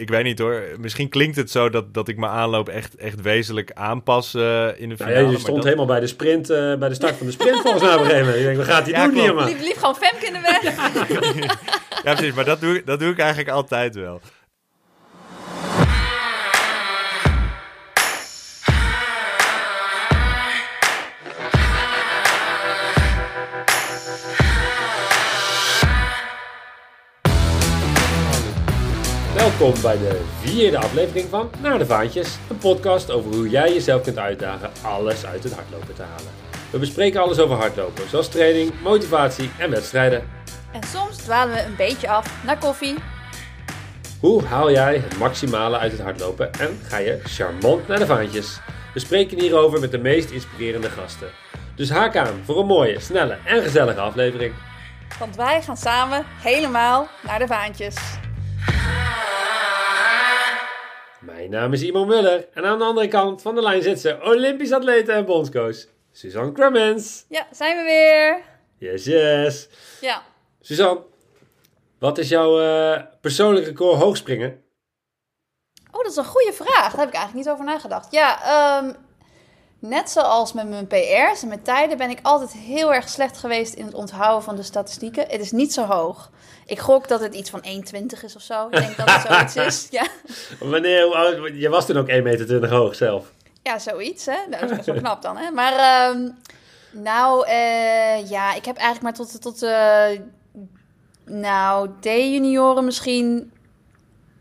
ik weet niet hoor. Misschien klinkt het zo dat, dat ik mijn aanloop echt, echt wezenlijk aanpas uh, in de finale. Nou ja, je stond helemaal bij de sprint, uh, bij de start van de sprint volgens mij op een gegeven moment. Denkt, wat gaat hij ja, doen hier, man? Lief, lief gewoon Femke in de weg. ja, precies. Maar dat doe, dat doe ik eigenlijk altijd wel. Welkom bij de vierde aflevering van Naar de Vaantjes, een podcast over hoe jij jezelf kunt uitdagen alles uit het hardlopen te halen. We bespreken alles over hardlopen, zoals training, motivatie en wedstrijden. En soms dwalen we een beetje af naar koffie. Hoe haal jij het maximale uit het hardlopen en ga je charmant naar de vaantjes? We spreken hierover met de meest inspirerende gasten. Dus haak aan voor een mooie, snelle en gezellige aflevering. Want wij gaan samen helemaal naar de vaantjes. Mijn naam is Imo Muller en aan de andere kant van de lijn zit ze Olympisch atlete en bondscoach Suzanne Cremens. Ja, zijn we weer. Yes, yes. Ja. Suzanne, wat is jouw uh, persoonlijk record hoogspringen? Oh, dat is een goede vraag. Daar heb ik eigenlijk niet over nagedacht. Ja, um, net zoals met mijn PR's en mijn tijden ben ik altijd heel erg slecht geweest in het onthouden van de statistieken. Het is niet zo hoog. Ik gok dat het iets van 1,20 is of zo. Ik denk dat het zoiets is. Ja. Wanneer, je was toen ook 1,20 meter hoog zelf. Ja, zoiets. Hè? Dat is best wel knap dan. Hè? Maar um, nou, uh, ja, ik heb eigenlijk maar tot, tot uh, nou, D-junioren misschien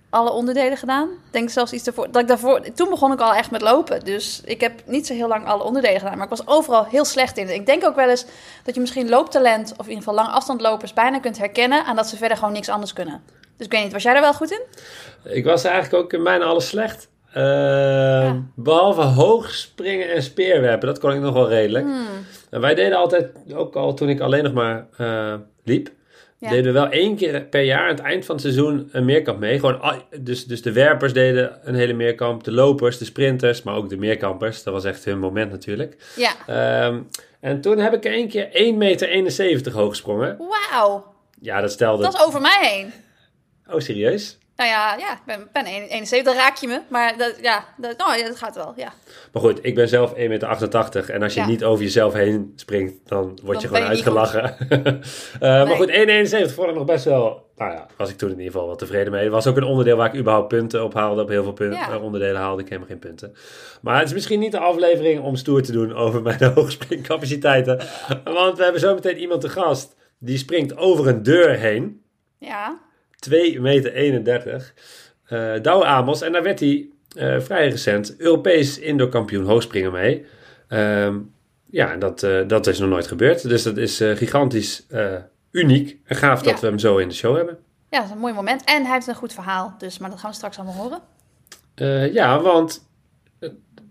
alle onderdelen gedaan. Denk zelfs iets ervoor. Dat ik daarvoor. Toen begon ik al echt met lopen. Dus ik heb niet zo heel lang alle onderdelen gedaan. Maar ik was overal heel slecht in. Ik denk ook wel eens dat je misschien looptalent. of in ieder geval lange afstandlopers. bijna kunt herkennen. aan dat ze verder gewoon niks anders kunnen. Dus ik weet niet, was jij er wel goed in? Ik was eigenlijk ook in bijna alles slecht. Uh, Behalve hoog springen en speerwerpen. Dat kon ik nog wel redelijk. Hmm. En wij deden altijd, ook al toen ik alleen nog maar uh, liep Deden we wel één keer per jaar aan het eind van het seizoen een meerkamp mee. Gewoon, dus, dus de werpers deden een hele meerkamp, de lopers, de sprinters, maar ook de meerkampers. Dat was echt hun moment natuurlijk. Ja. Um, en toen heb ik één keer 1,71 meter hoog gesprongen. Wauw. Ja, dat stelde... Dat is over mij heen. Oh, serieus? Nou ja, ja ik ben, ben 71, raak je me. Maar dat, ja, dat, oh, ja, dat gaat wel, ja. Maar goed, ik ben zelf 1,88 meter. En als je niet over jezelf heen springt, dan word je gewoon uitgelachen. uh, Maar goed, 1,71 vond ik nog best wel... Nou ja, was ik toen in ieder geval wel tevreden mee. Het was ook een onderdeel waar ik überhaupt punten op haalde. Op heel veel punten, ja. onderdelen haalde ik helemaal geen punten. Maar het is misschien niet de aflevering om stoer te doen over mijn hoogspringcapaciteiten. Want we hebben zo meteen iemand te gast. Die springt over een deur heen. Ja. 2,31 meter. Uh, Douwe Amos. En daar werd hij uh, vrij recent Europees indoor kampioen hoogspringen mee. Um, ja, dat, uh, dat is nog nooit gebeurd. Dus dat is gigantisch uniek. En gaaf dat we hem zo in de show hebben. Ja, dat is een mooi moment. En hij heeft een goed verhaal. Dus, maar dat gaan we straks allemaal horen. ja, want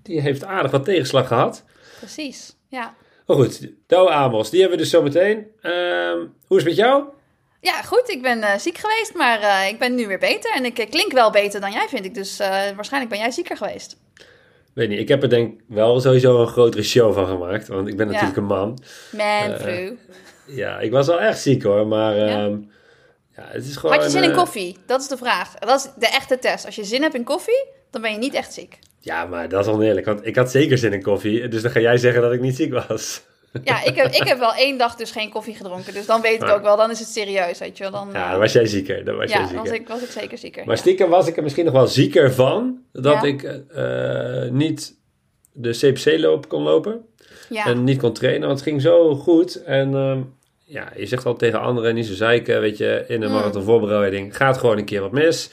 die heeft aardig wat tegenslag gehad. Precies, ja. Maar goed, Douwe Amos, die hebben we dus zo meteen. Ehm, hoe is het met jou? Ja, goed. Ik ben uh, ziek geweest, maar uh, ik ben nu weer beter. En ik uh, klink wel beter dan jij, vind ik. Dus waarschijnlijk ben jij zieker geweest. Weet niet. Ik heb er denk wel sowieso een grotere show van gemaakt. Want ik ben natuurlijk een man. Man, vrouw. Ja, ik was wel echt ziek hoor. Maar ja. Um, ja, het is gewoon... Had je zin in koffie? Dat is de vraag. Dat is de echte test. Als je zin hebt in koffie, dan ben je niet echt ziek. Ja, maar dat is oneerlijk. Want ik had zeker zin in koffie. Dus dan ga jij zeggen dat ik niet ziek was. Ja, ik heb, ik heb wel één dag dus geen koffie gedronken. Dus dan weet ik ook wel, dan is het serieus, weet je wel. Dan, ja, dan was jij zieker. Dan was ja, jij zieker. Was, ik, was ik zeker zieker. Maar stiekem was ik er misschien nog wel zieker van... dat ik uh, niet de CPC-loop kon lopen. En niet kon trainen, want het ging zo goed. En uh, ja, je zegt al tegen anderen, niet zo zeiken, weet je... in een mm. marathon voorbereiding gaat gewoon een keer wat mis...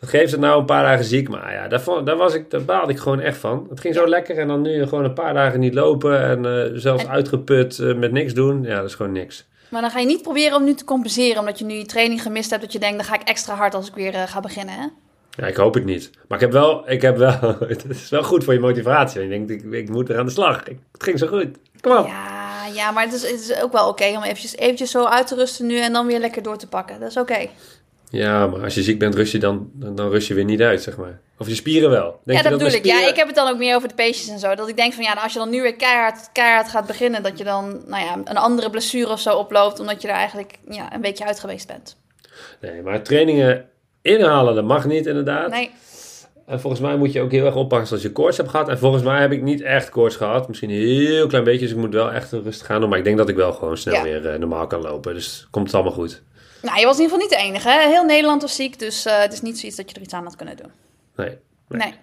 Wat geeft het nou een paar dagen ziek? Maar ja, daar, daar, was ik, daar baalde ik gewoon echt van. Het ging zo lekker en dan nu gewoon een paar dagen niet lopen en uh, zelfs uitgeput uh, met niks doen. Ja, dat is gewoon niks. Maar dan ga je niet proberen om nu te compenseren, omdat je nu je training gemist hebt, dat je denkt, dan ga ik extra hard als ik weer uh, ga beginnen, hè? Ja, ik hoop het niet. Maar ik heb wel, ik heb wel, het is wel goed voor je motivatie. Je denkt, ik, ik moet weer aan de slag. Ik, het ging zo goed. Kom op. Ja, ja maar het is, het is ook wel oké om eventjes, eventjes zo uit te rusten nu en dan weer lekker door te pakken. Dat is oké. Ja, maar als je ziek bent, rust je dan, dan rust je weer niet uit, zeg maar. Of je spieren wel. Denk ja, dat, bedoel ik. Ja, ik heb het dan ook meer over de peesjes en zo. Dat ik denk van ja, als je dan nu weer keihard, keihard gaat beginnen, dat je dan nou ja, een andere blessure of zo oploopt, omdat je er eigenlijk ja, een beetje uit geweest bent. Nee, maar trainingen Inhalen, dat mag niet inderdaad. Nee. En volgens mij moet je ook heel erg oppassen als je koorts hebt gehad. En volgens mij heb ik niet echt koorts gehad. Misschien een heel klein beetje, dus ik moet wel echt rustig gaan doen. Maar ik denk dat ik wel gewoon snel weer uh, normaal kan lopen. Dus komt het allemaal goed. Nou, je was in ieder geval niet de enige. Hè? Heel Nederland was ziek, dus uh, het is niet zoiets dat je er iets aan had kunnen doen. Nee. Nee. nee.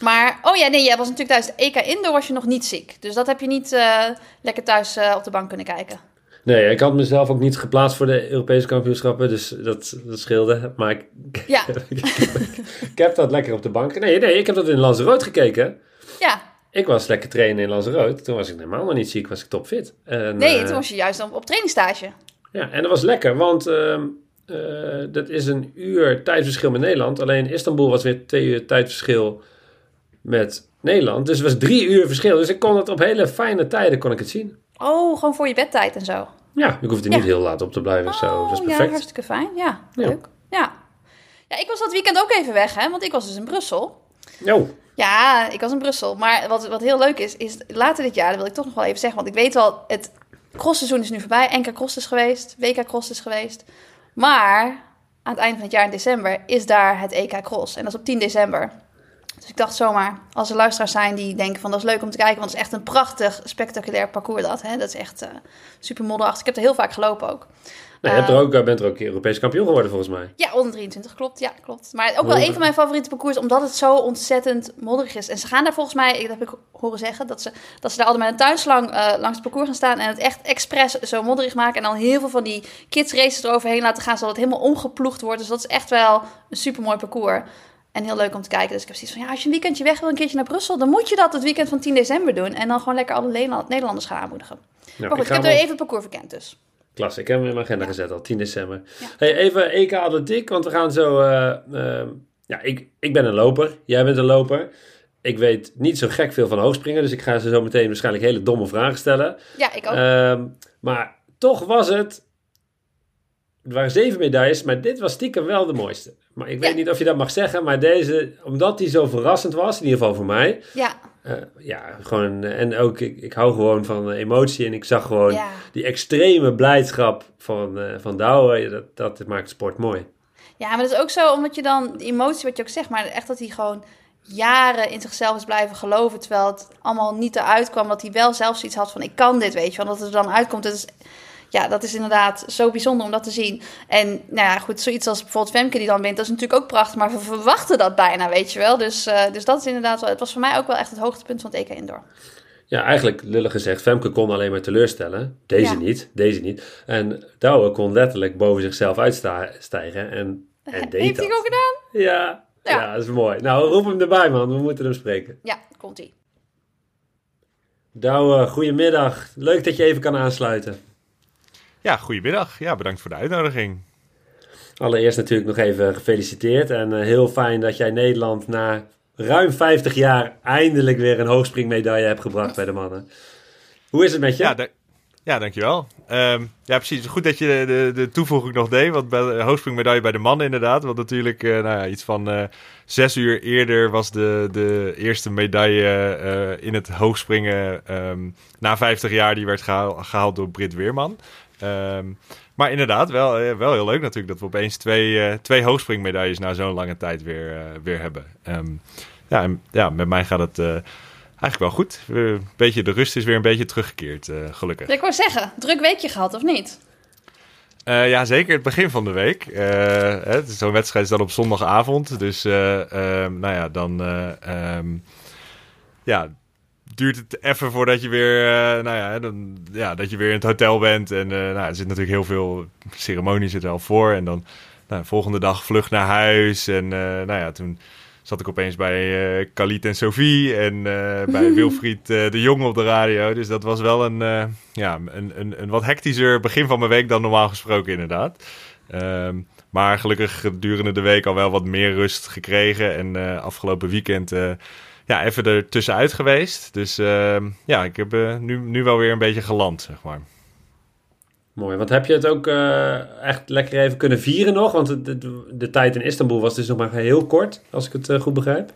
Maar, oh ja, nee, jij was natuurlijk thuis de EK Indoor was je nog niet ziek. Dus dat heb je niet uh, lekker thuis op de bank kunnen kijken. Nee, ik had mezelf ook niet geplaatst voor de Europese kampioenschappen, dus dat, dat scheelde. Maar ik, ja. ik heb dat lekker op de bank. Nee, nee, ik heb dat in Lanzarote gekeken. Ja. Ik was lekker trainen in Lanzarote. Toen was ik helemaal nog niet ziek, was ik topfit. En, nee, toen was je juist op, op trainingstage. Ja, en dat was lekker, want uh, uh, dat is een uur tijdverschil met Nederland. Alleen Istanbul was weer twee uur tijdverschil met Nederland. Dus het was drie uur verschil. Dus ik kon het op hele fijne tijden kon ik het zien. Oh, gewoon voor je bedtijd en zo. Ja, ik hoef er niet heel laat op te blijven of zo. Dat is perfect. Ja, hartstikke fijn. Ja, leuk. Ja. ja. ik was dat weekend ook even weg, hè, want ik was dus in Brussel. Jo. Ja, ik was in Brussel. Maar wat, wat heel leuk is, is later dit jaar, dat wil ik toch nog wel even zeggen, want ik weet wel, het crossseizoen is nu voorbij. NK Cross is geweest, WK Cross is geweest. Maar aan het einde van het jaar in december is daar het EK Cross. En dat is op 10 december. Dus ik dacht zomaar, als er luisteraars zijn die denken van dat is leuk om te kijken, want het is echt een prachtig, spectaculair parcours dat. Hè? Dat is echt uh, super modderachtig. Ik heb er heel vaak gelopen ook. Je hebt er ook, uh, bent er ook Europees kampioen geworden volgens mij. Ja, onder 23, klopt. Ja, klopt. Maar ook wel een van mijn favoriete parcours, omdat het zo ontzettend modderig is. En ze gaan daar volgens mij, dat heb ik horen zeggen, dat ze, dat ze daar altijd met een tuinslang uh, langs het parcours gaan staan en het echt expres zo modderig maken. En dan heel veel van die kids races eroverheen laten gaan, zodat het helemaal omgeploegd wordt. Dus dat is echt wel een super mooi parcours. En heel leuk om te kijken. Dus ik heb zoiets van, ja, als je een weekendje weg wil, een keertje naar Brussel, dan moet je dat het weekend van 10 december doen. En dan gewoon lekker alle Nederlanders gaan aanmoedigen. Nou, maar goed, ik, heb er even het parcours verkend dus. Klasse, ik heb hem in mijn agenda gezet al, 10 december. Hey, even EK Atletiek, want we gaan zo... Uh, uh, ja, ik, ik ben een loper, jij bent een loper. Ik weet niet zo gek veel van hoogspringen, dus ik ga ze zo meteen waarschijnlijk hele domme vragen stellen. Ja, ik ook. Uh, maar toch was het... Er waren zeven medailles, maar dit was stiekem wel de mooiste. Maar ik weet niet of je dat mag zeggen, maar deze, omdat die zo verrassend was, in ieder geval voor mij. Ja. Uh, ja, gewoon, en ook, ik, ik hou gewoon van emotie en ik zag gewoon ja. die extreme blijdschap van, uh, van Douwe, dat, dat maakt sport mooi. Ja, maar dat is ook zo, omdat je dan, de emotie wat je ook zegt, maar echt dat hij gewoon jaren in zichzelf is blijven geloven, terwijl het allemaal niet eruit kwam, dat hij wel zelfs iets had van, ik kan dit, weet je, want dat het er dan uitkomt, dat is ja, dat is inderdaad zo bijzonder om dat te zien. En nou ja, goed, zoiets als bijvoorbeeld Femke die dan wint, dat is natuurlijk ook prachtig, maar we verwachten dat bijna, weet je wel. Dus, uh, dus dat is inderdaad wel, het was voor mij ook wel echt het hoogtepunt van het EK Indoor. Ja, eigenlijk lullig gezegd, Femke kon alleen maar teleurstellen. Deze ja. niet, deze niet. En Douwe kon letterlijk boven zichzelf uitstijgen en, en deed Heeft hij ook gedaan? Ja, ja, ja. dat is mooi. Nou, roep hem erbij man, we moeten hem spreken. Ja, komt-ie. Douwe, goedemiddag. Leuk dat je even kan aansluiten. Ja, goedemiddag. Ja, bedankt voor de uitnodiging. Allereerst natuurlijk nog even gefeliciteerd. En uh, heel fijn dat jij Nederland na ruim 50 jaar eindelijk weer een hoogspringmedaille hebt gebracht bij de mannen. Hoe is het met je? Ja, da ja dankjewel. Um, ja, precies. Goed dat je de, de, de, toevoeging nog deed. Want bij de hoogspringmedaille bij de mannen inderdaad. Want natuurlijk uh, nou ja, iets van uh, zes uur eerder was de, de eerste medaille uh, in het hoogspringen um, na 50 jaar. Die werd gehaal, gehaald door Brit Weerman. Um, maar inderdaad, wel, eh, wel heel leuk natuurlijk dat we opeens twee, uh, twee hoogspringmedailles na zo'n lange tijd weer, uh, weer hebben. Um, ja, en, ja, met mij gaat het uh, eigenlijk wel goed. Een beetje, de rust is weer een beetje teruggekeerd, gelukkig. Ik wou zeggen, druk weekje gehad of niet? ja, zeker het begin van de week. Zo'n wedstrijd is dan op zondagavond. Dus ehm, nou ja, dan... Um, ja, duurt het even voordat je weer, uh, nou ja, dan, ja, dat je weer in het hotel bent. En uh, nou, er zit natuurlijk heel veel ceremonie zit er al voor. En dan nou, volgende dag vlucht naar huis. En uh, nou ja, toen zat ik opeens bij uh, Khalid en Sophie en bij Wilfried de Jong op de radio. Dus dat was wel een, ja, een, een, een wat hectischer begin van mijn week dan normaal gesproken inderdaad. Um, maar gelukkig gedurende de week al wel wat meer rust gekregen. En afgelopen weekend ja, even er tussenuit geweest. Dus uh, ja, ik heb uh, nu, nu wel weer een beetje geland, zeg maar. Mooi, want heb je het ook uh, echt lekker even kunnen vieren nog? Want de, de, de, tijd in Istanbul was dus nog maar heel kort, als ik het uh, goed begrijp.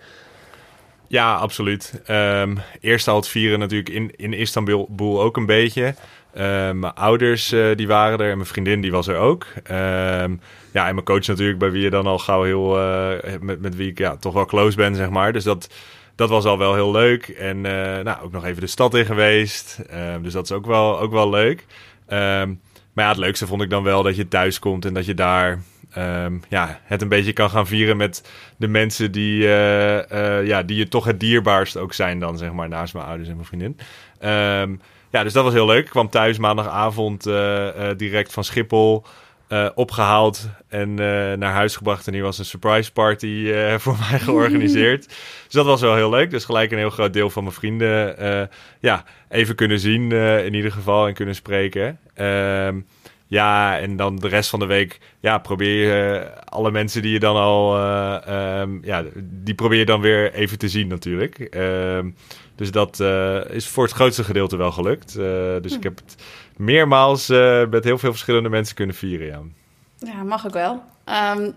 Ja, absoluut. Um, eerst al het vieren natuurlijk in, in Istanbul ook een beetje. mijn ouders die waren er en mijn vriendin die was er ook. Ehm, ja, en mijn coach natuurlijk, bij wie je dan al gauw heel... met, met wie ik ja, toch wel close ben, zeg maar. Dus dat dat was al wel heel leuk. En nou, ook nog even de stad in geweest. Ehm, dus dat is ook wel, ook wel leuk. Um, maar ja, het leukste vond ik dan wel dat je thuis komt en dat je daar ehm, ja, het een beetje kan gaan vieren met de mensen die, uh, ja, die je toch het dierbaarst ook zijn dan, zeg maar, naast mijn ouders en mijn vriendin. Ehm, ja, dus dat was heel leuk. Ik kwam thuis maandagavond direct van Schiphol. Uh, opgehaald en uh, naar huis gebracht. En hier was een surprise party uh, voor mij georganiseerd. dus dat was wel heel leuk. Dus gelijk een heel groot deel van mijn vrienden ja, even kunnen zien in ieder geval en kunnen spreken. Ehm, ja, en dan de rest van de week ja, probeer je alle mensen die je dan al... Um, ja, die probeer je dan weer even te zien natuurlijk. Um, dus dat is voor het grootste gedeelte wel gelukt. dus ik heb het meermaals uh, met heel veel verschillende mensen kunnen vieren. Ja, ja mag ook wel. Um,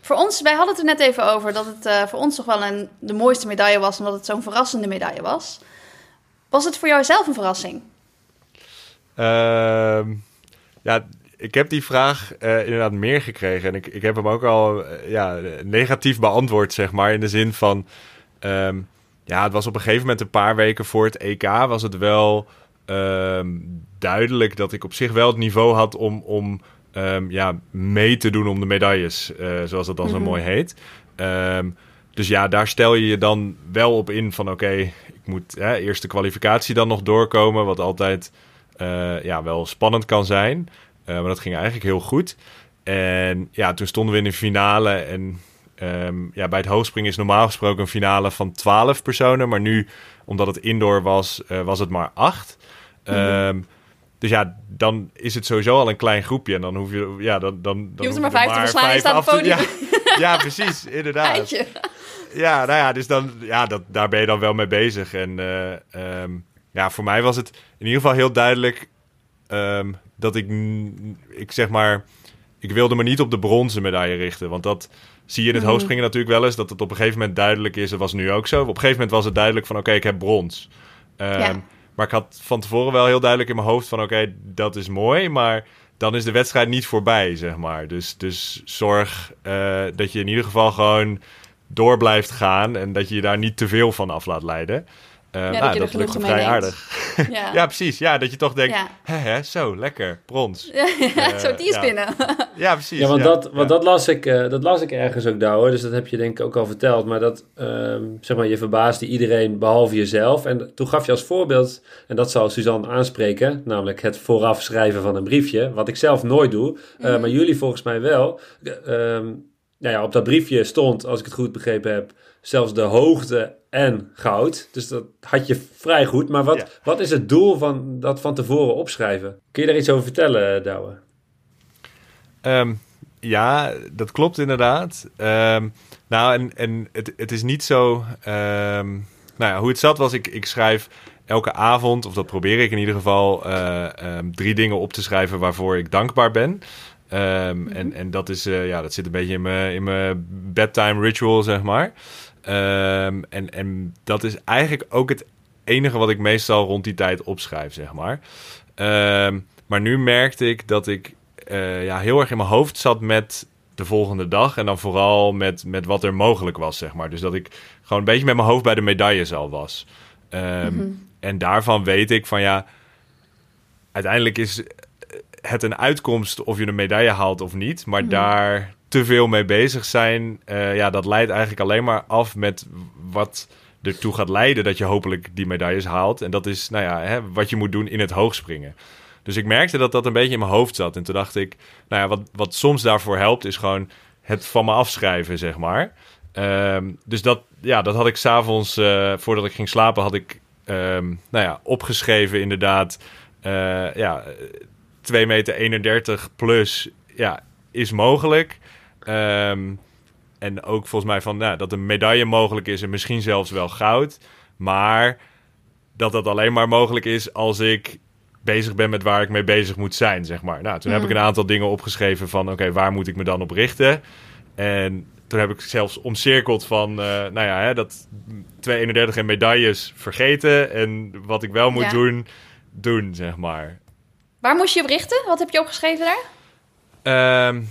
voor ons, wij hadden het er net even over dat het uh, voor ons toch wel een, de mooiste medaille was, omdat het zo'n verrassende medaille was. Was het voor jou zelf een verrassing? Uh, ja, ik heb die vraag uh, inderdaad meer gekregen. En ik, ik heb hem ook al ja, negatief beantwoord, zeg maar. In de zin van, um, ja, het was op een gegeven moment een paar weken voor het EK, was het wel Ehm, duidelijk dat ik op zich wel het niveau had om, om um, ja, mee te doen om de medailles, uh, zoals dat dan zo mhm. mooi heet. Um, dus ja, daar stel je je dan wel op in van oké, ik moet hè, eerst de kwalificatie dan nog doorkomen, wat altijd uh, ja, wel spannend kan zijn. Uh, maar dat ging eigenlijk heel goed. En ja, toen stonden we in de finale en um, ja, bij het hoogspringen is normaal gesproken een finale van 12 personen. Maar nu, omdat het indoor was, uh, was het maar 8. Um, dus ja, dan is het sowieso al een klein groepje. En dan hoef je... Ja, dan, dan, dan je hoeft er maar vijf te verslaan, je staat op podium. Ja, ja, precies, inderdaad. Ja, nou ja, dus dan, ja dat, daar ben je dan wel mee bezig. En uh, um, ja, voor mij was het in ieder geval heel duidelijk... Um, dat ik, ik zeg maar... Ik wilde me niet op de bronzen medaille richten. Want dat zie je in het mm. hoogspringen natuurlijk wel eens. Dat het op een gegeven moment duidelijk is. Dat was nu ook zo. Op een gegeven moment was het duidelijk van... Oké, ik heb brons. Um, ja. Maar ik had van tevoren wel heel duidelijk in mijn hoofd van... oké, dat is mooi, maar dan is de wedstrijd niet voorbij, zeg maar. Dus, dus zorg uh, dat je in ieder geval gewoon door blijft gaan... en dat je je daar niet te veel van af laat leiden. Uh, ja, nou, dat, lukt vrij aardig. Ja. ja. precies. Ja, dat je toch denkt, hè, hè, zo, lekker, brons. Ja, uh, zo, die is binnen. ja, precies. Ja, want, Dat, want dat, las ik, uh, dat las ik ergens ook, Douwe. Dus dat heb je denk ik ook al verteld. Maar dat, ehm, zeg maar, je verbaasde iedereen behalve jezelf. En toen gaf je als voorbeeld, en dat zal Suzanne aanspreken... namelijk het vooraf schrijven van een briefje. Wat ik zelf nooit doe, mm. maar jullie volgens mij wel... Um, nou ja, op dat briefje stond, als ik het goed begrepen heb zelfs de hoogte en goud. Dus dat had je vrij goed. Maar wat, wat is het doel van dat van tevoren opschrijven? Kun je daar iets over vertellen, Douwe? Um, ja, dat klopt inderdaad. Um, nou, en, en het, het is niet zo... Um, nou ja, hoe het zat was, ik, ik schrijf elke avond, of dat probeer ik in ieder geval, uh, drie dingen op te schrijven waarvoor ik dankbaar ben. Um, en, en dat, is, uh, ja, dat zit een beetje in mijn, in mijn bedtime ritual, zeg maar. Um, en, en dat is eigenlijk ook het enige wat ik meestal rond die tijd opschrijf, zeg maar. Um, maar nu merkte ik dat ik uh, ja, heel erg in mijn hoofd zat met de volgende dag. En dan vooral met, met wat er mogelijk was, zeg maar. Dus dat ik gewoon een beetje met mijn hoofd bij de medailles al was. Um, mm -hmm. En daarvan weet ik van ja, uiteindelijk is het een uitkomst of je een medaille haalt of niet. Maar mm -hmm. daar te veel mee bezig zijn, uh, ja, dat leidt eigenlijk alleen maar af met wat ertoe gaat leiden dat je hopelijk die medailles haalt. En dat is, nou ja, hè, wat je moet doen in het hoogspringen. Dus ik merkte dat dat een beetje in mijn hoofd zat. En toen dacht ik, nou ja, wat, wat soms daarvoor helpt, is gewoon het van me afschrijven, zeg maar. Um, dus dat, ja, dat had ik s'avonds, uh, voordat ik ging slapen, had ik, um, nou ja, opgeschreven inderdaad. Uh, ja, 2 meter 31 plus, ja, is mogelijk. Um, en ook volgens mij van nou, dat een medaille mogelijk is en misschien zelfs wel goud. Maar dat dat alleen maar mogelijk is als ik bezig ben met waar ik mee bezig moet zijn, zeg maar. Nou, toen heb ik mm. een aantal dingen opgeschreven van oké, waar moet ik me dan op richten? En toen heb ik zelfs omcirkeld van, uh, nou ja, hè, dat 231 en medailles vergeten. En wat ik wel moet doen, doen, zeg maar. Waar moest je op richten? Wat heb je opgeschreven daar? Ehm,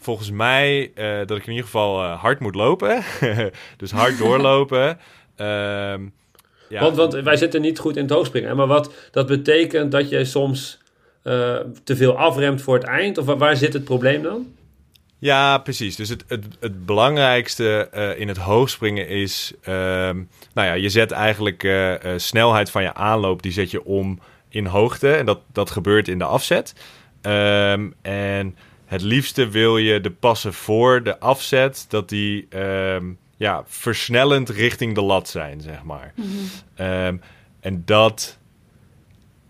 volgens mij uh, dat ik in ieder geval uh, hard moet lopen. dus hard doorlopen. Ehm, ja. want, want wij zitten niet goed in het hoogspringen. Maar wat dat betekent dat je soms uh, te veel afremt voor het eind? Of waar, waar zit het probleem dan? Ja, precies. Dus het, het, het belangrijkste uh, in het hoogspringen is... Uh, nou ja, je zet eigenlijk uh, snelheid van je aanloop... die zet je om in hoogte. En dat, dat gebeurt in de afzet. Um, en het liefste wil je de passen voor de afzet... dat die um, ja, versnellend richting de lat zijn, zeg maar. Mm -hmm. en dat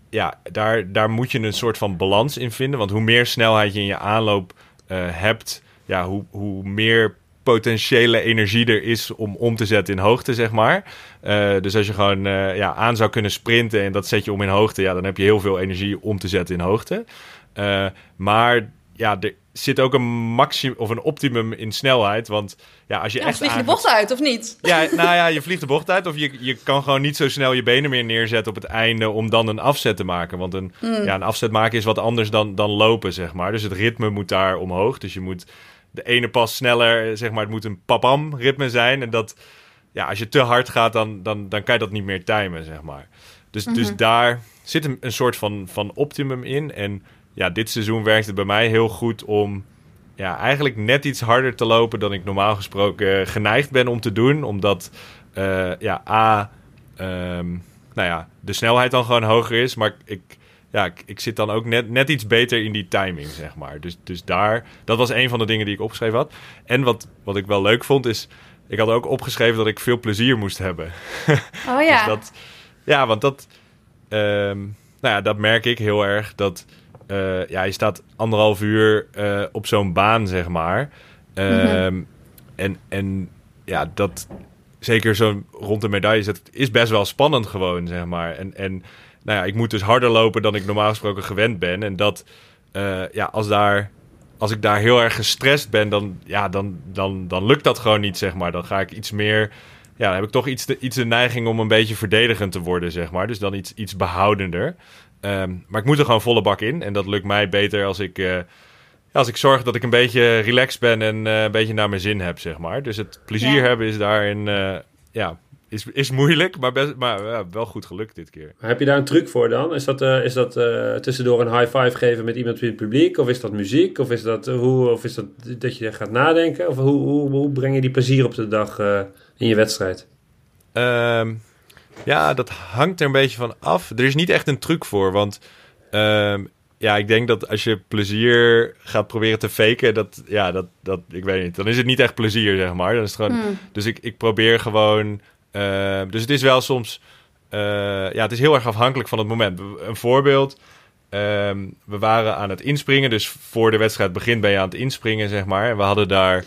ja, daar, daar moet je een soort van balans in vinden. Want hoe meer snelheid je in je aanloop uh, hebt, ja, hoe, hoe meer potentiële energie er is om om te zetten in hoogte, zeg maar. Uh, dus als je gewoon uh, ja, aan zou kunnen sprinten en dat zet je om in hoogte, ja, dan heb je heel veel energie om te zetten in hoogte. maar ja, er zit ook een maximum of een optimum in snelheid. Want ja, als je echt. Vlieg je de bocht uit of niet? Ja, nou ja, je vliegt de bocht uit. Of je, je kan gewoon niet zo snel je benen meer neerzetten op het einde om dan een afzet te maken. Want een, hmm. ja, een afzet maken is wat anders dan, dan lopen, zeg maar. Dus het ritme moet daar omhoog. Dus je moet de ene pas sneller, zeg maar, het moet een papam ritme zijn. En dat, ja, als je te hard gaat, dan, dan, dan kan je dat niet meer timen, zeg maar. Dus, dus mhm. daar zit een, een soort van, van optimum in. En ja, dit seizoen werkt het bij mij heel goed om ja, eigenlijk net iets harder te lopen dan ik normaal gesproken geneigd ben om te doen. Omdat uh, ja, A, um, nou ja, de snelheid dan gewoon hoger is. Maar ik, ja, ik, ik, zit dan ook net, net iets beter in die timing, zeg maar. Dus, dus daar, dat was een van de dingen die ik opgeschreven had. En wat, wat ik wel leuk vond is, ik had ook opgeschreven dat ik veel plezier moest hebben. Oh ja. dus dat, ja, want dat, um, nou ja, dat merk ik heel erg. Dat uh, ja, je staat anderhalf uur uh, op zo'n baan, zeg maar. Mm en, en ja, dat zeker zo rond de medailles, dat is best wel spannend gewoon, zeg maar. En, en nou ja, ik moet dus harder lopen dan ik normaal gesproken gewend ben. En dat, uh, ja, als daar als ik daar heel erg gestrest ben, dan, ja, dan, dan, dan lukt dat gewoon niet, zeg maar. Dan ga ik iets meer... Ja, dan heb ik toch iets de, iets de neiging om een beetje verdedigend te worden, zeg maar. Dus dan iets, iets behoudender. Um, maar ik moet er gewoon volle bak in. En dat lukt mij beter als ik, uh, als ik zorg dat ik een beetje relaxed ben en uh, een beetje naar mijn zin heb, zeg maar. Dus het plezier hebben is daarin, ja, is, is moeilijk, maar, best, maar ja, wel goed gelukt dit keer. heb je daar een truc voor dan? Is dat, is dat tussendoor een high five geven met iemand in het publiek? Of is dat muziek? Of is dat, hoe, of is dat dat je gaat nadenken? Of hoe, hoe, hoe breng je die plezier op de dag in je wedstrijd? Um, ja, dat hangt er een beetje van af. Er is niet echt een truc voor, want uh, ja, ik denk dat als je plezier gaat proberen te faken, dat, ja, dat, dat, ik weet niet, dan is het niet echt plezier, zeg maar. Dan is het gewoon, hmm. Dus ik, ik probeer gewoon, uh, dus het is wel soms, uh, ja, het is heel erg afhankelijk van het moment. Een voorbeeld, um, we waren aan het inspringen, dus voor de wedstrijd begint ben je aan het inspringen, zeg maar. En we hadden daar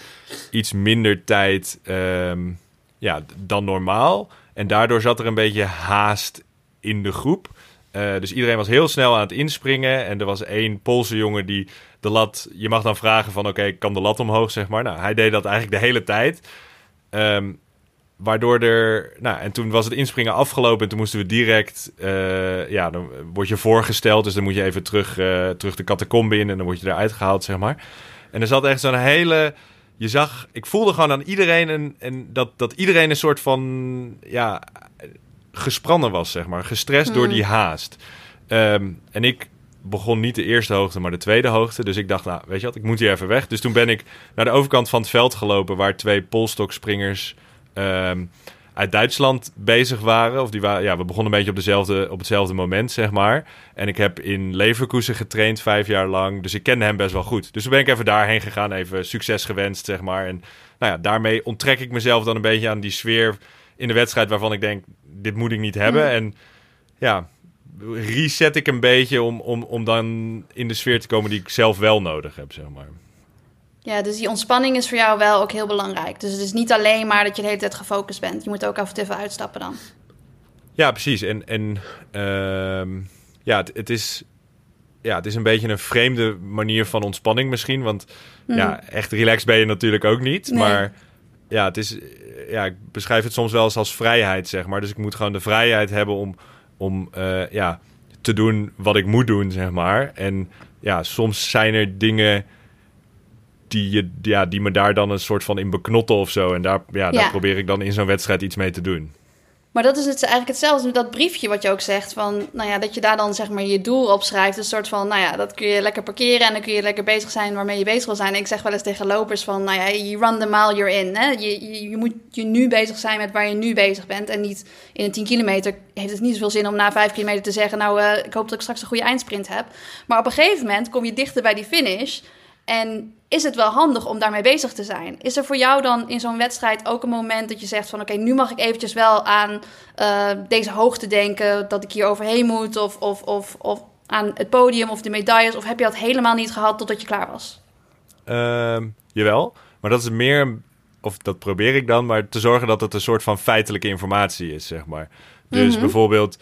iets minder tijd um, ja, dan normaal. En daardoor zat er een beetje haast in de groep. Uh, dus iedereen was heel snel aan het inspringen. En er was één Poolse jongen die de lat... Je mag dan vragen van, oké, kan de lat omhoog, zeg maar. Nou, hij deed dat eigenlijk de hele tijd. Um, waardoor er... Nou, en toen was het inspringen afgelopen. En toen moesten we direct... Uh, ja, dan word je voorgesteld. Dus dan moet je even terug, uh, terug de catacombe in. En dan word je eruit gehaald, zeg maar. En er zat echt zo'n hele je zag, ik voelde gewoon aan iedereen en, en dat, dat iedereen een soort van ja, gespannen was, zeg maar. Gestrest door hmm. die haast. Um, en ik begon niet de eerste hoogte, maar de tweede hoogte. Dus ik dacht, nou, weet je wat, ik moet hier even weg. Dus toen ben ik naar de overkant van het veld gelopen, waar twee polstokspringers um, uit Duitsland bezig waren. Of die waren, ja, we begonnen een beetje op, dezelfde, op hetzelfde moment, zeg maar. En ik heb in Leverkusen getraind vijf jaar lang. Dus ik kende hem best wel goed. Dus toen ben ik even daarheen gegaan, even succes gewenst, zeg maar. En nou ja, daarmee onttrek ik mezelf dan een beetje aan die sfeer in de wedstrijd waarvan ik denk, dit moet ik niet hebben. Mm. En ja, reset ik een beetje om, om, om dan in de sfeer te komen die ik zelf wel nodig heb, zeg maar. Ja, dus die ontspanning is voor jou wel ook heel belangrijk. Dus het is niet alleen maar dat je de hele tijd gefocust bent. Je moet ook af en toe even uitstappen dan. Ja, precies. En, en uh, ja, het, het, is, ja, het is een beetje een vreemde manier van ontspanning misschien. Want hmm. ja, echt relaxed ben je natuurlijk ook niet. Maar ja, het is, ja, ik beschrijf het soms wel eens als vrijheid, zeg maar. Dus ik moet gewoon de vrijheid hebben om, om uh, ja, te doen wat ik moet doen, zeg maar. En ja, soms zijn er dingen die, je, ja, die me daar dan een soort van in beknotten of zo. En daar, ja, daar probeer ik dan in zo'n wedstrijd iets mee te doen. Maar dat is het, eigenlijk hetzelfde met dat briefje wat je ook zegt. Van, nou ja, dat je daar dan zeg maar je doel op schrijft. Een soort van, nou ja, dat kun je lekker parkeren en dan kun je lekker bezig zijn waarmee je bezig wil zijn. En ik zeg wel eens tegen lopers van, nou ja, je run the mile you're in. Hè? Je, je, je, moet je nu bezig zijn met waar je nu bezig bent. En niet in een 10 kilometer heeft het niet zoveel zin om na 5 kilometer te zeggen, nou, uh, ik hoop dat ik straks een goede eindsprint heb. Maar op een gegeven moment kom je dichter bij die finish. En is het wel handig om daarmee bezig te zijn? Is er voor jou dan in zo'n wedstrijd ook een moment dat je zegt van... oké, nu mag ik eventjes wel aan uh, deze hoogte denken... dat ik hier overheen moet of, of, of, of aan het podium of de medailles... of heb je dat helemaal niet gehad totdat je klaar was? Uh, jawel, maar dat is meer... of dat probeer ik dan, maar te zorgen dat het een soort van feitelijke informatie is, zeg maar. Dus mhm. bijvoorbeeld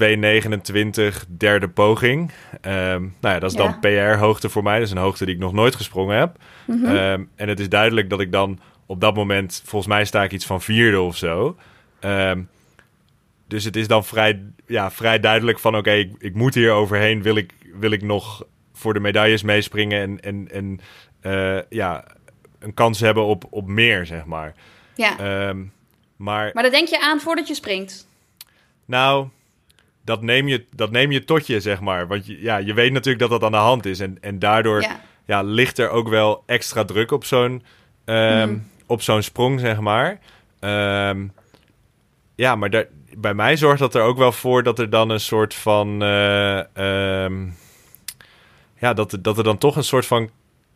2,29 derde poging. Um, nou ja, dat is dan PR-hoogte voor mij. Dat is een hoogte die ik nog nooit gesprongen heb. Mhm. Ehm, en het is duidelijk dat ik dan op dat moment... Volgens mij sta ik iets van vierde of zo. Um, dus het is dan vrij, ja, vrij duidelijk van... Oké, ik, ik, moet hier overheen. Wil ik, wil ik nog voor de medailles meespringen... en, en, en uh, ja, een kans hebben op, op meer, zeg maar. Ja. maar... maar dat denk je aan voordat je springt? Nou dat neem, je, dat neem je tot je, zeg maar. Want je, ja, je weet natuurlijk dat dat aan de hand is. En, en daardoor ja. ligt er ook wel extra druk op zo'n um, op zo'n sprong, zeg maar. Um, ja, maar daar, bij mij zorgt dat er ook wel voor dat er dan een soort van... Uh, um, ja, dat, dat er dan toch een soort van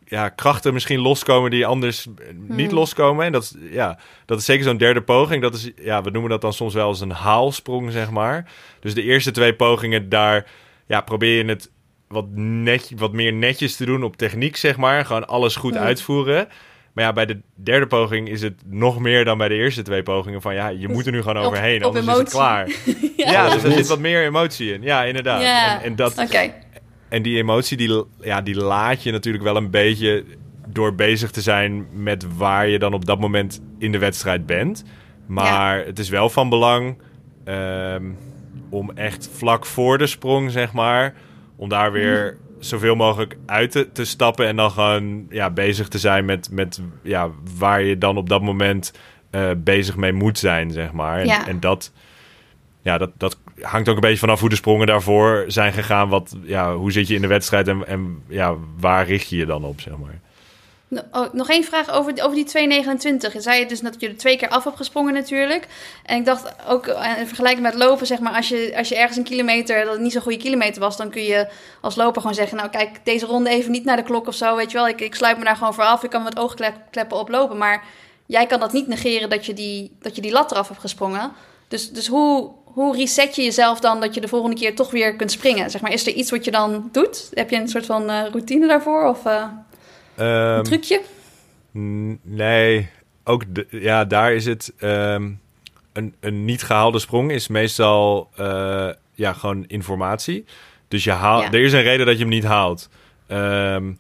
ja, krachten misschien loskomen die anders niet hmm. loskomen. En dat, ja, dat is zeker zo'n derde poging. Dat is, ja, we noemen dat dan soms wel als een haalsprong, zeg maar. Dus de eerste twee pogingen, daar ja, probeer je het wat, net, wat meer netjes te doen op techniek, zeg maar. Gewoon alles goed uitvoeren. Maar ja, bij de derde poging is het nog meer dan bij de eerste twee pogingen. Van ja, je moet er nu gewoon overheen, op, anders is het klaar. ja, dus er zit wat meer emotie in. Ja, inderdaad. En, en, dat, en die emotie, die, ja, die laat je natuurlijk wel een beetje door bezig te zijn met waar je dan op dat moment in de wedstrijd bent. Maar het is wel van belang ehm, om echt vlak voor de sprong, zeg maar, om daar weer mhm. zoveel mogelijk uit te, te, stappen en dan gewoon ja, bezig te zijn met, met ja, waar je dan op dat moment uh, bezig mee moet zijn, zeg maar. En, en dat, ja, dat, dat hangt ook een beetje vanaf hoe de sprongen daarvoor zijn gegaan. Wat, ja, hoe zit je in de wedstrijd en, en ja, waar richt je je dan op, zeg maar. Oh, nog één vraag over, over die 2,29. Je zei dus dat je er twee keer af hebt gesprongen natuurlijk. En ik dacht ook, eh, in vergelijking met lopen, zeg maar, als je, als je ergens een kilometer, dat het niet zo'n goede kilometer was, dan kun je als loper gewoon zeggen, nou kijk, deze ronde even niet naar de klok of zo, weet je wel. Ik, ik sluit me daar gewoon voor af, ik kan met oogkleppen oplopen. Maar jij kan dat niet negeren dat je die, dat je die lat eraf hebt gesprongen. Dus, dus hoe, hoe reset je jezelf dan dat je de volgende keer toch weer kunt springen? Zeg maar, is er iets wat je dan doet? Heb je een soort van uh, routine daarvoor of uh, um, een ehm, trucje? Nee, ook de, ja, daar is het um, een, een niet gehaalde sprong is meestal uh, ja, gewoon informatie. Dus je haalt, er is een reden dat je hem niet haalt. Um,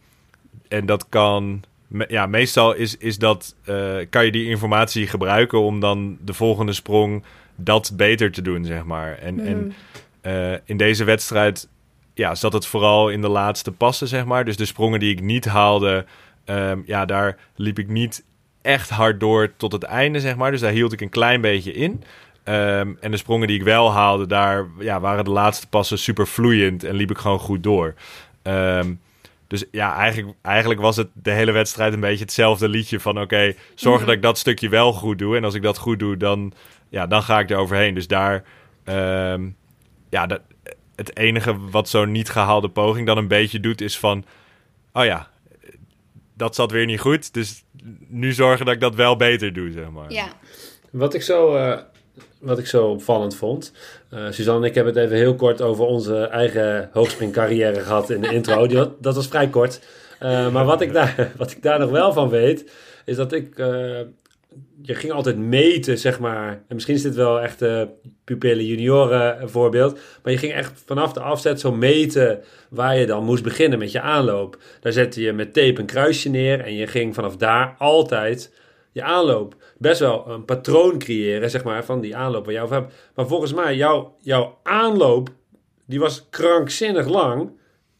en dat kan ja, meestal is, is dat, uh, kan je die informatie gebruiken om dan de volgende sprong dat beter te doen, zeg maar. En, en hmm. eh, in deze wedstrijd ja, zat het vooral in de laatste passen, zeg maar. Dus de sprongen die ik niet haalde, um, ja, daar liep ik niet echt hard door tot het einde, zeg maar. Dus daar hield ik een klein beetje in. Um, en de sprongen die ik wel haalde, daar ja, waren de laatste passen super vloeiend en liep ik gewoon goed door. Um, dus ja, eigenlijk, eigenlijk was het de hele wedstrijd een beetje hetzelfde liedje van... oké, zorg mhm. dat ik dat stukje wel goed doe. En als ik dat goed doe, dan, ja, dan ga ik er overheen. Dus daar... Um, ja, dat, het enige wat zo'n niet gehaalde poging dan een beetje doet... is van, oh ja, dat zat weer niet goed. Dus nu zorgen dat ik dat wel beter doe, zeg maar. Ja. Wat ik zo... Uh wat ik zo opvallend vond. Uh, Suzanne en ik hebben het even heel kort over onze eigen hoogspringcarrière gehad in de intro. Dat, dat was vrij kort. Uh, maar wat ik, daar, wat ik daar nog wel van weet, is dat ik... Uh, je ging altijd meten, zeg maar. En misschien is dit wel echt een pupillen junioren voorbeeld. Maar je ging echt vanaf de afzet zo meten waar je dan moest beginnen met je aanloop. Daar zette je met tape een kruisje neer. En je ging vanaf daar altijd je aanloop best wel een patroon creëren, zeg maar, van die aanloop waar over hebt. Maar volgens mij, jouw, jouw aanloop die was krankzinnig lang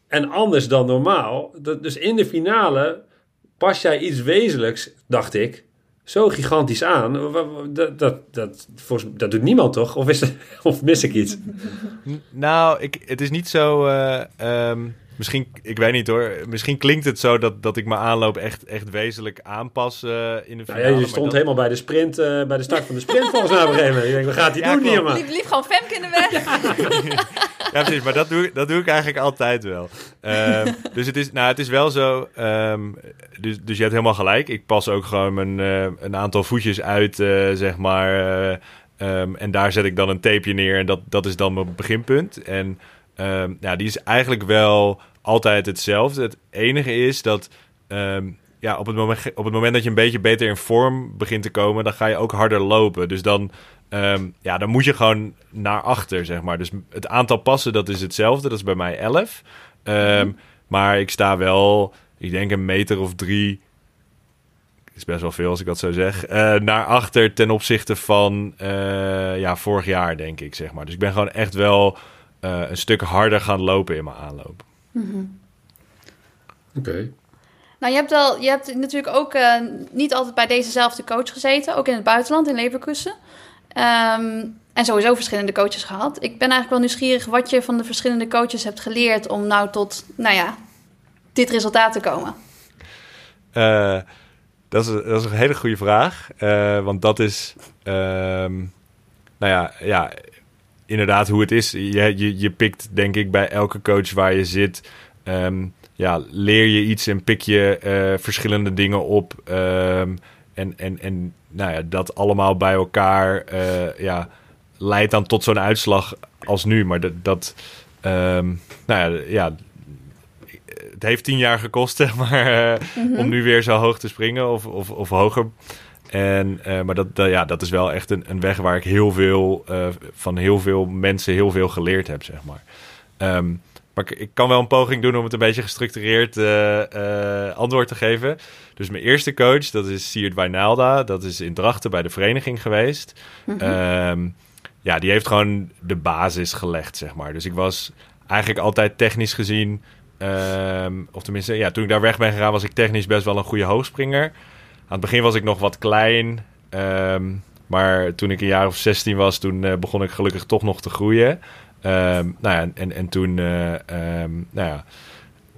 en anders dan normaal. Dus in de finale pas jij iets wezenlijks, dacht ik, zo gigantisch aan. Dat, dat, dat, dat doet niemand toch? Of, is of mis ik iets? Nou, ik, het is niet zo. Uh, um, misschien, ik weet niet hoor. Misschien klinkt het zo dat, dat ik mijn aanloop echt, echt wezenlijk aanpas uh, in de finale. Nou ja, je stond helemaal bij de sprint, uh, bij de start van de sprint volgens mij op een gegeven moment. Denkt, wat gaat hij ja, doen hier, man? Lief, lief gewoon Femke in de weg. ja, precies. Maar dat doe, dat doe ik eigenlijk altijd wel. Um, dus het is, nou, het is wel zo. Um, dus, dus je hebt helemaal gelijk. Ik pas ook gewoon mijn, uh, een aantal voetjes uit, zeg maar. Um, en daar zet ik dan een tapeje neer. En dat, dat is dan mijn beginpunt. En Um, ja, die is eigenlijk wel altijd hetzelfde. Het enige is dat um, ja, op, het moment, op het moment dat je een beetje beter in vorm begint te komen, dan ga je ook harder lopen. Dus dan, um, ja, dan moet je gewoon naar achter, zeg maar. Dus het aantal passen, dat is hetzelfde. Dat is bij mij 11. Mm Maar ik sta wel, ik denk een meter of drie is best wel veel als ik dat zo zeg. Uh, naar achter ten opzichte van uh, ja, vorig jaar, denk ik, zeg maar. Dus ik ben gewoon echt wel uh, een stuk harder gaan lopen in mijn aanloop. Mm Oké. Nou, je hebt, al, je hebt natuurlijk ook uh, niet altijd bij dezezelfde coach gezeten, ook in het buitenland, in Leverkusen. Um, en sowieso verschillende coaches gehad. Ik ben eigenlijk wel nieuwsgierig wat je van de verschillende coaches hebt geleerd om nou tot, nou ja, dit resultaat te komen. Uh, dat, is, dat is een hele goede vraag. Uh, want dat is, um, nou ja, ja, inderdaad hoe het is. Je, je, je pikt denk ik bij elke coach waar je zit. Um, ja, leer je iets en pik je uh, verschillende dingen op. Um, en, en, en nou ja, dat allemaal bij elkaar uh, ja, leidt dan tot zo'n uitslag als nu. Maar dat, dat um, nou ja, ja, het heeft tien jaar gekost, zeg maar, uh, mm -hmm. om nu weer zo hoog te springen of, of, of hoger. En, uh, maar dat, dat, ja, dat is wel echt een, een weg waar ik heel veel uh, van heel veel mensen heel veel geleerd heb, zeg maar. Um, maar ik, ik, kan wel een poging doen om het een beetje gestructureerd uh, antwoord te geven. Dus mijn eerste coach, dat is Siert Wijnalda. Dat is in Drachten bij de vereniging geweest. Mm -hmm. um, ja, die heeft gewoon de basis gelegd, zeg maar. Dus ik was eigenlijk altijd technisch gezien... Um, of tenminste, ja, toen ik daar weg ben gegaan... was ik technisch best wel een goede hoogspringer... Aan het begin was ik nog wat klein. Um, maar toen ik een jaar of 16 was, toen uh, begon ik gelukkig toch nog te groeien. Um, nou ja, en, en toen uh, um, nou ja,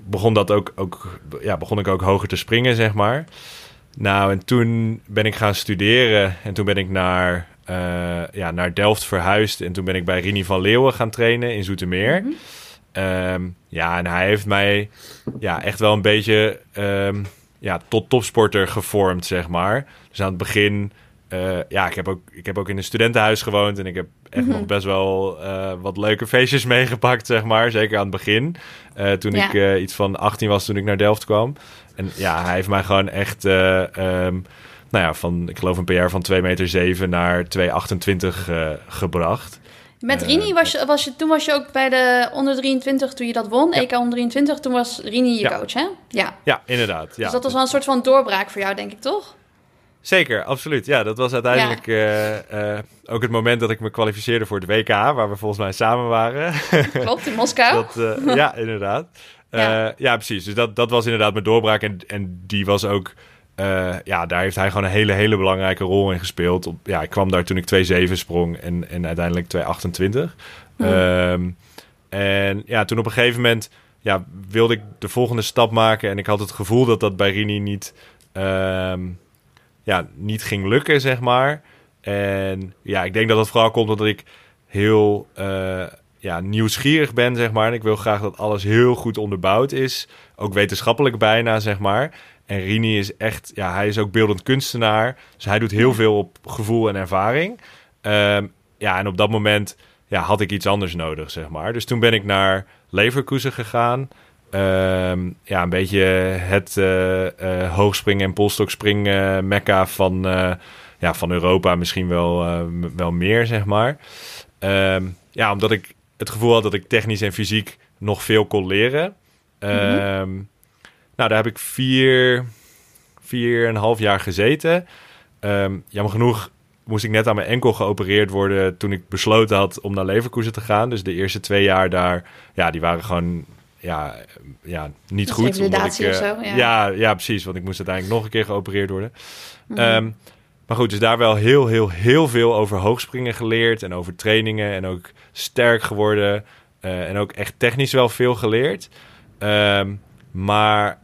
begon, dat ook, ook, ja, begon ik ook hoger te springen, zeg maar. Nou, en toen ben ik gaan studeren. En toen ben ik naar, uh, ja, naar Delft verhuisd. En toen ben ik bij Rini van Leeuwen gaan trainen in Zoetermeer. Mm -hmm. ja, en hij heeft mij ja, echt wel een beetje ja, tot topsporter gevormd, zeg maar. Dus aan het begin, uh, ja, ik heb, ook, ik heb ook in een studentenhuis gewoond en ik heb echt mm -hmm. nog best wel uh, wat leuke feestjes meegepakt, zeg maar. Zeker aan het begin. Uh, toen ja. ik iets van 18 was, toen ik naar Delft kwam. En ja, hij heeft mij gewoon echt, um, nou ja, van, ik geloof een PR van 2 meter 7 naar 2,28 gebracht. Met Rini was je, was je, toen was je ook bij de onder 23 toen je dat won, ja. EK onder 23, toen was Rini je ja. coach, hè? Ja, ja inderdaad. Ja. Dus dat was wel een soort van doorbraak voor jou, denk ik, toch? Zeker, absoluut. Ja, dat was uiteindelijk ja. uh, uh, ook het moment dat ik me kwalificeerde voor het WK, waar we volgens mij samen waren. Klopt, in Moskou. dat, uh, ja, inderdaad. Ja. ja. precies. Dus dat, dat was inderdaad mijn doorbraak en, en die was ook... Uh, ja, daar heeft hij gewoon een hele, hele belangrijke rol in gespeeld. Op, ja, ik kwam daar toen ik 2,7 sprong en, en uiteindelijk 2,28. Mm. Um, en ja, toen op een gegeven moment ja, wilde ik de volgende stap maken. En ik had het gevoel dat dat bij Rini niet, um, ja, niet ging lukken, zeg maar. En ja, ik denk dat dat vooral komt omdat ik heel uh, ja, nieuwsgierig ben, zeg maar. En ik wil graag dat alles heel goed onderbouwd is. Ook wetenschappelijk bijna, zeg maar. En Rini is echt, ja, hij is ook beeldend kunstenaar. Dus hij doet heel veel op gevoel en ervaring. Um, ja, en op dat moment ja, had ik iets anders nodig, zeg maar. Dus toen ben ik naar Leverkusen gegaan. Um, ja, een beetje het uh, uh, hoogspringen en polstokspring uh, mekka van, ja, van Europa. Misschien wel, wel meer, zeg maar. Um, ja, omdat ik het gevoel had dat ik technisch en fysiek nog veel kon leren. Mm -hmm. Nou, daar heb ik vier, vier en een half jaar gezeten. Um, jammer genoeg moest ik net aan mijn enkel geopereerd worden toen ik besloten had om naar Leverkusen te gaan. Dus de eerste twee jaar daar, ja, die waren gewoon ja, ja, niet goed. Omdat ik, uh, zo, ja. ja. precies. Want ik moest uiteindelijk nog een keer geopereerd worden. Mhm. Ehm, maar goed, dus daar wel heel, heel, heel veel over hoogspringen geleerd. En over trainingen. En ook sterk geworden. Uh, en ook echt technisch wel veel geleerd. Ehm, maar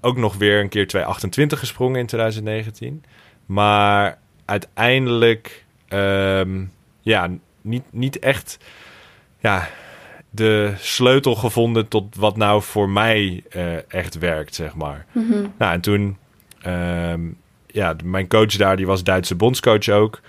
ook nog weer een keer 228 gesprongen in 2019. Maar uiteindelijk, um, ja, niet, niet echt ja, de sleutel gevonden tot wat nou voor mij uh, echt werkt, zeg maar. Mhm. Nou, en toen, um, ja, mijn coach daar, die was Duitse bondscoach ook.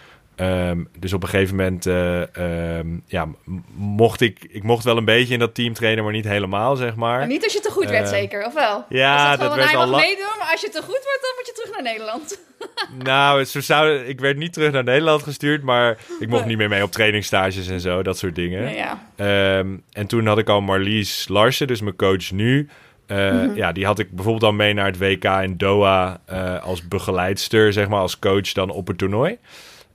Um, dus op een gegeven moment uh, um, ja, mocht ik, ik mocht wel een beetje in dat team trainen, maar niet helemaal, zeg maar. Maar niet als je te goed werd, uh, zeker, of wel? Ja, dat, dat werd al lang. meedoen, maar als je te goed wordt, dan moet je terug naar Nederland. nou, zo zou, ik werd niet terug naar Nederland gestuurd, maar ik mocht niet meer mee op trainingstages en zo, dat soort dingen. Ja, ja. Um, en toen had ik al Marlies Larsen, dus mijn coach nu. Uh, mm -hmm. Ja, die had ik bijvoorbeeld al mee naar het WK in Doha uh, als begeleidster, zeg maar, als coach dan op het toernooi.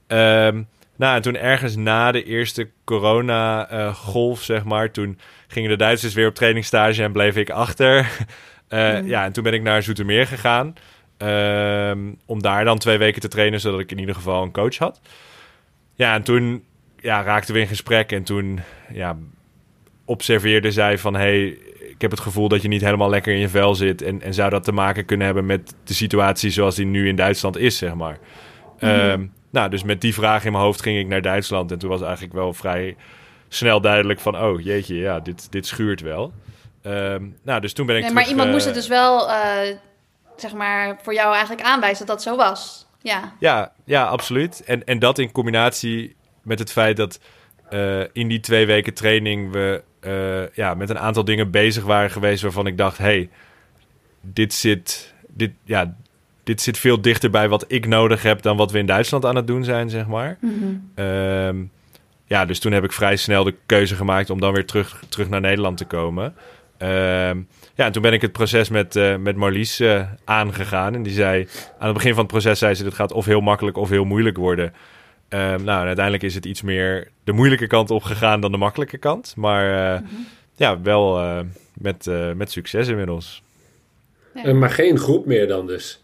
Um, nou, en toen ergens na de eerste corona-golf, uh, zeg maar, toen gingen de Duitsers weer op trainingstage en bleef ik achter. uh, mm. Ja, en toen ben ik naar Zoetermeer gegaan. Um, om daar dan twee weken te trainen, zodat ik in ieder geval een coach had. Ja, en toen ja, raakten we in gesprek en toen ja, observeerde zij van... hey, ik heb het gevoel dat je niet helemaal lekker in je vel zit... en, en zou dat te maken kunnen hebben met de situatie zoals die nu in Duitsland is, zeg maar. Mm. Um, nou, dus met die vraag in mijn hoofd ging ik naar Duitsland. En toen was eigenlijk wel vrij snel duidelijk van... oh, jeetje, ja, dit, dit schuurt wel. Um, nou, dus toen ben ik nee, terug, Maar iemand uh, moest het dus wel, uh, zeg maar, voor jou eigenlijk aanwijzen dat dat zo was. Ja, ja, ja absoluut. En, en dat in combinatie met het feit dat uh, in die twee weken training... we ja, met een aantal dingen bezig waren geweest waarvan ik dacht... hey, dit zit... Dit, ja, dit zit veel dichter bij wat ik nodig heb dan wat we in Duitsland aan het doen zijn, zeg maar. Mm -hmm. um, ja, dus toen heb ik vrij snel de keuze gemaakt om dan weer terug, terug naar Nederland te komen. Um, ja, en toen ben ik het proces met, uh, met Marlies uh, aangegaan. En die zei, aan het begin van het proces zei ze, dit gaat of heel makkelijk of heel moeilijk worden. Um, nou, en uiteindelijk is het iets meer de moeilijke kant opgegaan dan de makkelijke kant. Maar uh, mm -hmm. ja, wel met, met succes inmiddels. Ja. Maar geen groep meer dan dus?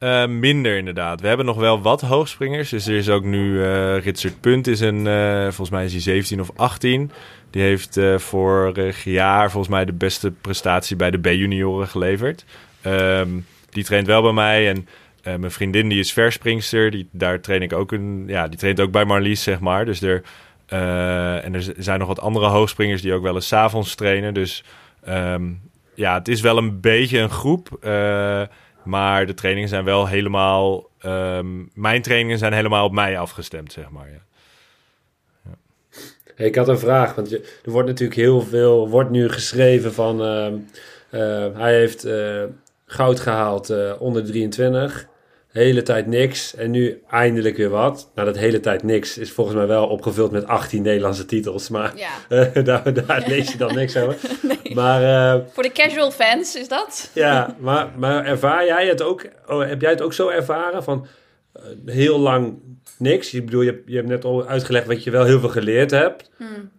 Uh, minder inderdaad. We hebben nog wel wat hoogspringers. Dus er is ook nu uh, Ritsert Punt, is een, uh, volgens mij is hij 17 of 18. Die heeft vorig jaar volgens mij de beste prestatie bij de B-junioren geleverd. Um, die traint wel bij mij en mijn vriendin die is verspringster. Die, daar train ik ook een, ja, die traint ook bij Marlies, zeg maar. Dus er, en er zijn nog wat andere hoogspringers die ook wel eens avonds trainen. Dus um, ja, het is wel een beetje een groep. Maar de trainingen zijn wel helemaal. Um, mijn trainingen zijn helemaal op mij afgestemd, zeg maar. Ja. Ja. Ik had een vraag, want je, er wordt natuurlijk heel veel. wordt nu geschreven van. Uh, uh, hij heeft uh, goud gehaald onder 23. Hele tijd niks. En nu eindelijk weer wat. Nou, dat hele tijd niks is volgens mij wel opgevuld met 18 Nederlandse titels. Maar ja. daar, daar lees je dan niks over. nee. Maar, uh, Voor de casual fans is dat? ja, maar, maar ervaar jij het ook? Oh, heb jij het ook zo ervaren? Van uh, heel lang niks. Ik bedoel, je, je hebt net al uitgelegd wat je wel heel veel geleerd hebt. Hmm.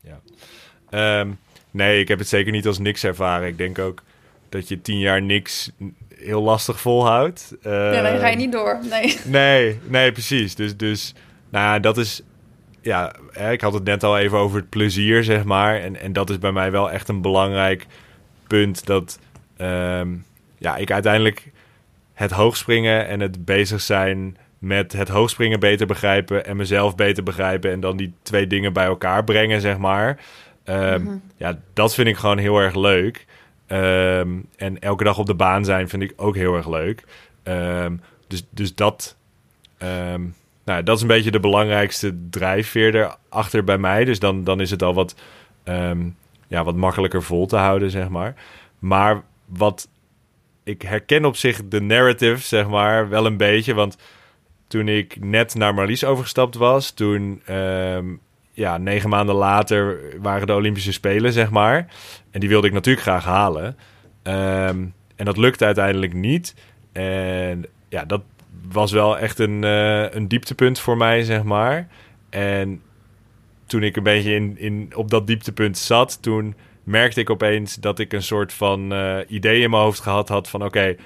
Ja. Um, nee, ik heb het zeker niet als niks ervaren. Ik denk ook dat je tien jaar niks heel lastig volhoudt. Uh, ja, dan ga je niet door. Nee, nee, nee precies. Dus, dus nou, dat is... Ja, ik had het net al even over het plezier, zeg maar. En, en dat is bij mij wel echt een belangrijk punt. Dat um, ja, ik uiteindelijk het hoogspringen en het bezig zijn met het hoogspringen beter begrijpen en mezelf beter begrijpen en dan die twee dingen bij elkaar brengen, zeg maar. Um, mm-hmm. Ja, dat vind ik gewoon heel erg leuk. Um, en elke dag op de baan zijn vind ik ook heel erg leuk. Um, dus, dus dat, um, nou, dat is een beetje de belangrijkste drijfveer achter bij mij. Dus dan, dan is het al wat, ja, wat makkelijker vol te houden, zeg maar. Maar wat ik herken op zich de narrative, zeg maar, wel een beetje. Want toen ik net naar Marlies overgestapt was, toen ja, negen maanden later waren de Olympische Spelen, zeg maar. En die wilde ik natuurlijk graag halen. Um, en dat lukte uiteindelijk niet. En ja, dat was wel echt een, uh, een dieptepunt voor mij, zeg maar. En toen ik een beetje in, in, op dat dieptepunt zat, toen merkte ik opeens dat ik een soort van uh, idee in mijn hoofd gehad had van oké,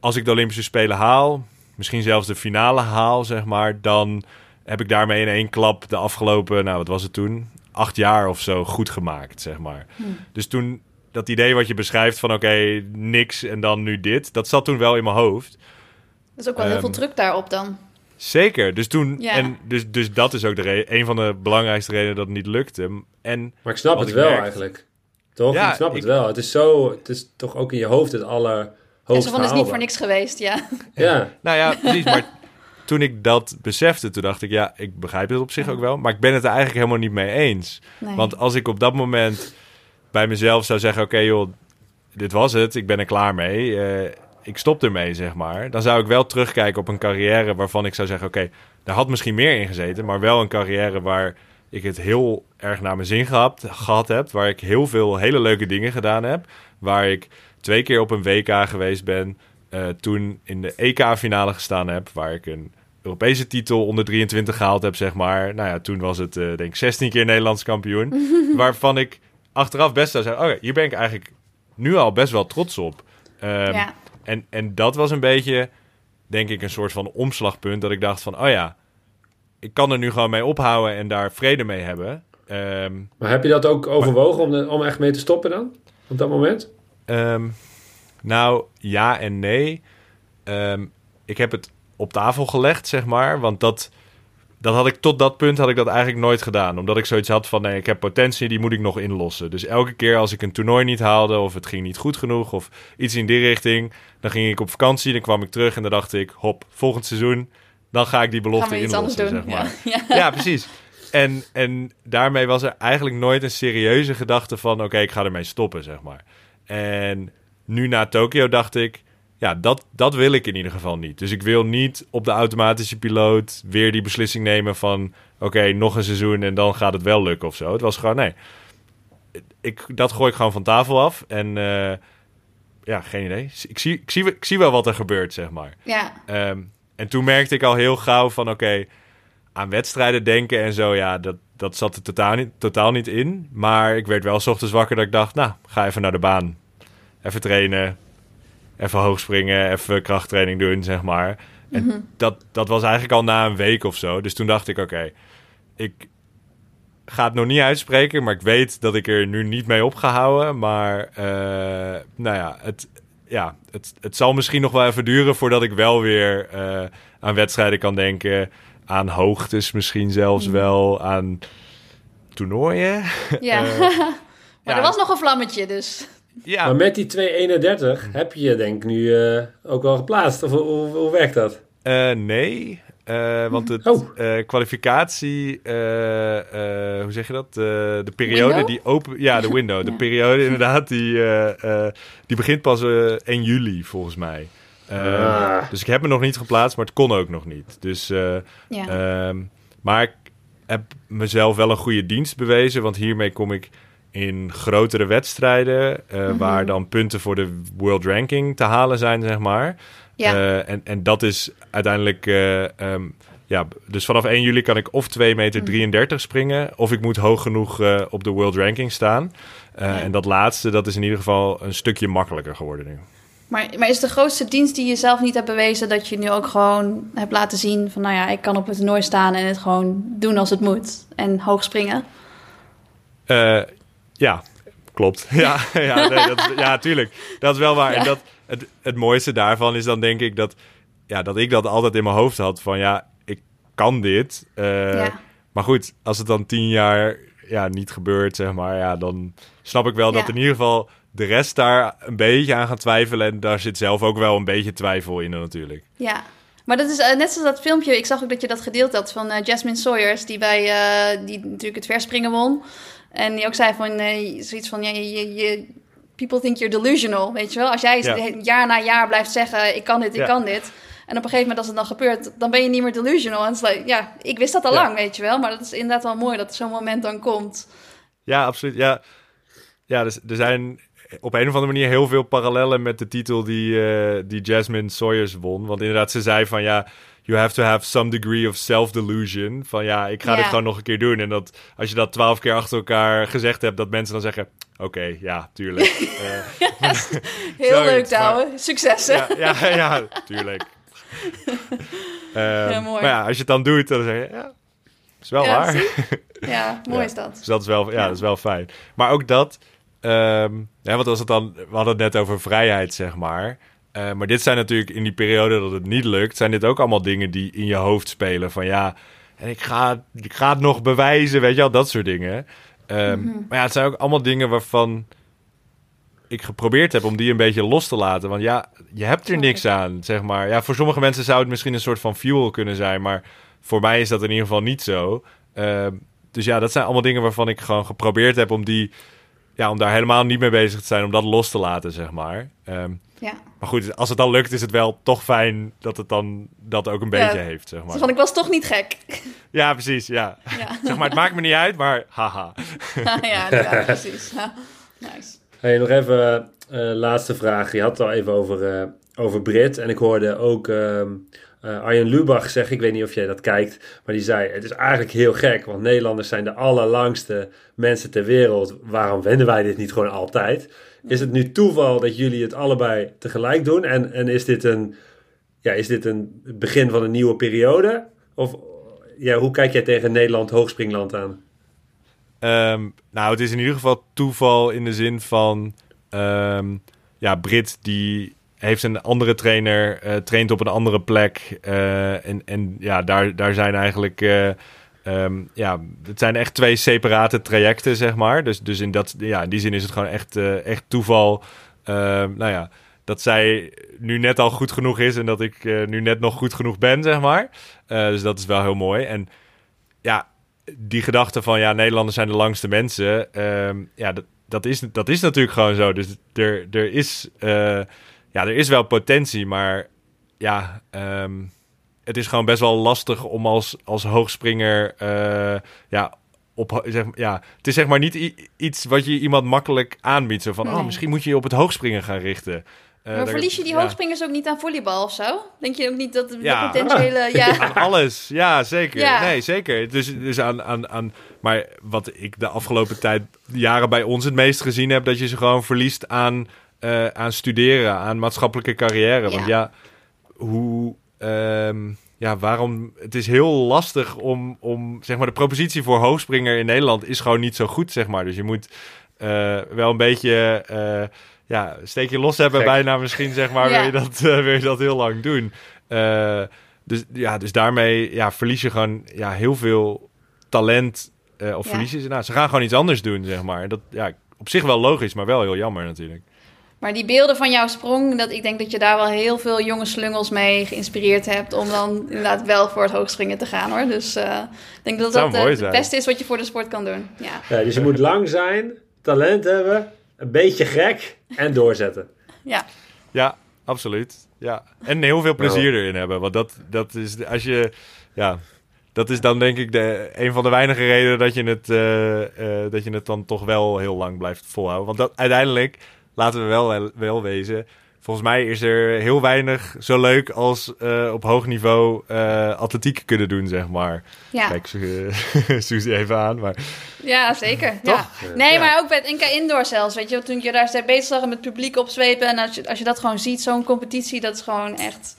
als ik de Olympische Spelen haal, misschien zelfs de finale haal, zeg maar, dan heb ik daarmee in één klap de afgelopen, nou wat was het toen, acht jaar of zo goed gemaakt, zeg maar. Hm. Dus toen dat idee wat je beschrijft van oké, niks en dan nu dit, dat zat toen wel in mijn hoofd. Dat is ook wel heel veel ehm, druk daarop dan. Zeker. Dus toen. Ja. En dus, dus dat is ook de een van de belangrijkste redenen dat het niet lukte. En maar ik snap het wel eigenlijk. Toch? Ja, ik snap het wel. Het is zo. Het is toch ook in je hoofd het aller. En zo van is niet voor niks geweest, ja. Ja. nou ja, precies. Maar toen ik dat besefte, toen dacht ik, ja, ik begrijp het op zich ook wel. Maar ik ben het er eigenlijk helemaal niet mee eens. Want als ik op dat moment bij mezelf zou zeggen: Oké, joh, dit was het, ik ben er klaar mee. Uh, ik stop ermee, zeg maar. Dan zou ik wel terugkijken op een carrière waarvan ik zou zeggen: Oké, daar had misschien meer in gezeten, maar wel een carrière waar ik het heel erg naar mijn zin gehad, gehad heb. Waar ik heel veel hele leuke dingen gedaan heb. Waar ik twee keer op een WK geweest ben. Uh, toen in de EK-finale gestaan heb. Waar ik een Europese titel onder 23 gehaald heb, zeg maar. Nou ja, toen was het uh, denk ik 16 keer Nederlands kampioen. waarvan ik achteraf best zou zeggen... oké, hier ben ik eigenlijk nu al best wel trots op. Um, ja. en, en dat was een beetje, denk ik, een soort van omslagpunt... dat ik dacht van, oh ja, ik kan er nu gewoon mee ophouden... en daar vrede mee hebben. Um, maar heb je dat ook overwogen om, de, om echt mee te stoppen dan? Op dat moment? Um, nou, ja en nee. ik heb het op tafel gelegd, zeg maar. Want dat dat had ik tot dat punt had ik dat eigenlijk nooit gedaan. Omdat ik zoiets had van nee, ik heb potentie, die moet ik nog inlossen. Dus elke keer als ik een toernooi niet haalde, of het ging niet goed genoeg, of iets in die richting, dan ging ik op vakantie, dan kwam ik terug en dan dacht ik, hop, volgend seizoen, dan ga ik die belofte inlossen, zeg maar. Ja, ja. precies. En, en daarmee was er eigenlijk nooit een serieuze gedachte van, oké, ik ga ermee stoppen, zeg maar. En nu na Tokio dacht ik, ja, dat, dat wil ik in ieder geval niet. Dus ik wil niet op de automatische piloot weer die beslissing nemen van... oké, nog een seizoen en dan gaat het wel lukken of zo. Het was gewoon, nee. Ik, dat gooi ik gewoon van tafel af. En uh, ja, geen idee. Ik zie, ik, zie, ik zie wel wat er gebeurt, zeg maar. Ja. Um, en toen merkte ik al heel gauw van, oké... aan wedstrijden denken en zo, ja, dat, dat zat er totaal niet, totaal niet in. Maar ik werd wel s ochtends wakker dat ik dacht... nou, ga even naar de baan. Even trainen even hoog springen, even krachttraining doen, zeg maar. En mhm. dat, dat was eigenlijk al na een week of zo. Dus toen dacht ik, oké, ik ga het nog niet uitspreken, maar ik weet dat ik er nu niet mee op ga houden. Maar uh, nou ja, het, ja het, het zal misschien nog wel even duren voordat ik wel weer uh, aan wedstrijden kan denken. Aan hoogtes misschien zelfs mhm. wel, aan toernooien. Ja, uh, maar ja. er was nog een vlammetje dus. Ja. Maar met die 2,31 heb je je denk ik nu uh, ook wel geplaatst. Of hoe, hoe werkt dat? Uh, nee, uh, want het oh. kwalificatie, hoe zeg je dat? de periode window? die open... Ja, de window. De periode inderdaad, die, die begint pas 1 juli volgens mij. Ah. Dus ik heb me nog niet geplaatst, maar het kon ook nog niet. Dus, ja. Ehm, maar ik heb mezelf wel een goede dienst bewezen, want hiermee kom ik in grotere wedstrijden, uh, waar dan punten voor de world ranking te halen zijn, zeg maar. Ja. Uh, en, en dat is uiteindelijk, uh, um, ja, dus vanaf 1 juli kan ik of 2 meter 33 mhm. springen, of ik moet hoog genoeg op de world ranking staan. Ja. En dat laatste, dat is in ieder geval een stukje makkelijker geworden nu. Maar, maar is de grootste dienst die je zelf niet hebt bewezen dat je nu ook gewoon hebt laten zien van, nou ja, ik kan op het toernooi staan en het gewoon doen als het moet en hoog springen? Ja, klopt. Ja, ja, nee, dat, ja, tuurlijk. Dat is wel waar. En dat, het, het mooiste daarvan is dan denk ik dat, ja, dat ik dat altijd in mijn hoofd had van ja, ik kan dit. Uh, Maar goed, als het dan tien jaar ja, niet gebeurt, zeg maar, ja, dan snap ik wel dat in ieder geval de rest daar een beetje aan gaat twijfelen. En daar zit zelf ook wel een beetje twijfel in natuurlijk. Ja, maar dat is uh, net zoals dat filmpje. Ik zag ook dat je dat gedeeld had van uh, Jasmine Sawyers, die bij uh, die natuurlijk het verspringen won. En die ook zei van uh, zoiets van, ja, je, je, people think you're delusional, weet je wel? Als jij jaar na jaar blijft zeggen, ik kan dit, ik kan dit. En op een gegeven moment als het dan gebeurt, dan ben je niet meer delusional. En het is like, ja, ik wist dat al lang, weet je wel. Maar dat is inderdaad wel mooi dat zo'n moment dan komt. Ja, absoluut. Ja, ja dus er zijn op een of andere manier heel veel parallellen met de titel die, uh, die Jasmine Sawyers won. Want inderdaad, ze zei van ja, you have to have some degree of self-delusion. Van ja, ik ga dit gewoon nog een keer doen. En dat als je dat twaalf keer achter elkaar gezegd hebt, dat mensen dan zeggen... Oké, ja, tuurlijk. Uh, heel leuk, Douwe. Succes, Ja, ja, ja, tuurlijk. ja, mooi. Maar ja, als je het dan doet, dan zeg je... Ja, is wel waar. Ja, mooi is dat. Dus dat is wel, ja, dat is wel fijn. Maar ook dat... Um, ja, wat was het dan? We hadden het net over vrijheid, zeg maar. Uh, maar dit zijn natuurlijk in die periode dat het niet lukt, zijn dit ook allemaal dingen die in je hoofd spelen. Van ja, en ik ga, ik ga het nog bewijzen, weet je wel, dat soort dingen. Um, mm-hmm. Maar ja, het zijn ook allemaal dingen waarvan ik geprobeerd heb om die een beetje los te laten. Want ja, je hebt er niks aan, zeg maar. Ja, voor sommige mensen zou het misschien een soort van fuel kunnen zijn, maar voor mij is dat in ieder geval niet zo. Uh, dus ja, dat zijn allemaal dingen waarvan ik gewoon geprobeerd heb om die ja, om daar helemaal niet mee bezig te zijn, om dat los te laten, zeg maar. Um, ja. Maar goed, als het dan lukt, is het wel toch fijn dat het dan dat ook een beetje heeft, zeg maar. Van, ik was toch niet gek. Ja, precies, ja. ja. zeg maar, het maakt me niet uit, maar haha. ja, ja, precies. Nice. Hey, nog even uh, laatste vraag. Je had het al even over, uh, over Brit. En ik hoorde ook... Uh, uh, Arjen Lubach zegt, ik weet niet of jij dat kijkt, maar die zei: Het is eigenlijk heel gek, want Nederlanders zijn de allerlangste mensen ter wereld. Waarom wenden wij dit niet gewoon altijd? Is het nu toeval dat jullie het allebei tegelijk doen? En, en is, dit een, ja, is dit een begin van een nieuwe periode? Of ja, hoe kijk jij tegen Nederland hoogspringland aan? Um, nou, het is in ieder geval toeval in de zin van. Um, ja, Brit die heeft een andere trainer, uh, traint op een andere plek. Uh, en, en ja, daar, daar zijn eigenlijk. Uh, um, ja, het zijn echt twee separate trajecten, zeg maar. Dus, dus in, dat, ja, die zin is het gewoon echt, echt toeval. Ehm, nou ja, dat zij nu net al goed genoeg is en dat ik nu net nog goed genoeg ben, zeg maar. dus dat is wel heel mooi. En ja, die gedachte van ja, Nederlanders zijn de langste mensen. Um, ja, dat, is, dat is natuurlijk gewoon zo. Dus er, er is ja, er is wel potentie, maar ja, ehm, het is gewoon best wel lastig om als, als hoogspringer, uh, ja, op, zeg, ja, het is zeg maar niet iets wat je iemand makkelijk aanbiedt. Zo van, oh, misschien moet je je op het hoogspringen gaan richten. Uh, maar verlies je die ja. hoogspringers ook niet aan volleybal of zo? Denk je ook niet dat de, ja. potentiële... Ja. Aan alles, ja, zeker. Ja. Nee, zeker. Dus, dus aan, aan, aan... Maar wat ik de afgelopen tijd, jaren bij ons het meest gezien heb... dat je ze gewoon verliest aan uh, aan studeren, aan maatschappelijke carrière. Want ja, hoe. Um, ja, waarom? Het is heel lastig om, om. Zeg maar, de propositie voor hoogspringer in Nederland is gewoon niet zo goed, zeg maar. Dus je moet uh, wel een beetje. Uh, ja, steekje los hebben, bijna misschien, zeg maar. Ja. Wil, je dat, wil je dat heel lang doen. dus, ja, dus daarmee ja, verlies je gewoon ja, heel veel talent. of ja. verlies je Nou, ze gaan gewoon iets anders doen, zeg maar. Dat ja, op zich wel logisch, maar wel heel jammer natuurlijk. Maar die beelden van jouw sprong, dat, ik denk dat je daar wel heel veel jonge slungels mee geïnspireerd hebt. om dan inderdaad wel voor het hoogspringen te gaan hoor. Dus uh, ik denk dat dat, dat het beste is wat je voor de sport kan doen. Ja. ja, dus je moet lang zijn, talent hebben, een beetje gek en doorzetten. ja. Ja, absoluut. Ja. En heel veel plezier erin hebben. Want dat, dat is als je. Ja, dat is dan denk ik de, een van de weinige redenen dat je, het, uh, uh, dat je het dan toch wel heel lang blijft volhouden. Want dat, uiteindelijk laten we wel, wel wezen. Volgens mij is er heel weinig zo leuk als uh, op hoog niveau uh, atletiek kunnen doen, zeg maar. Ja. Kijk, Suzy even aan, maar... Ja, zeker. Ja. Nee, maar ook bij het NK Indoor zelfs, weet je. Toen je daar bezig zag met het publiek opzwepen... en als je, als je dat gewoon ziet, zo'n competitie, dat is gewoon echt...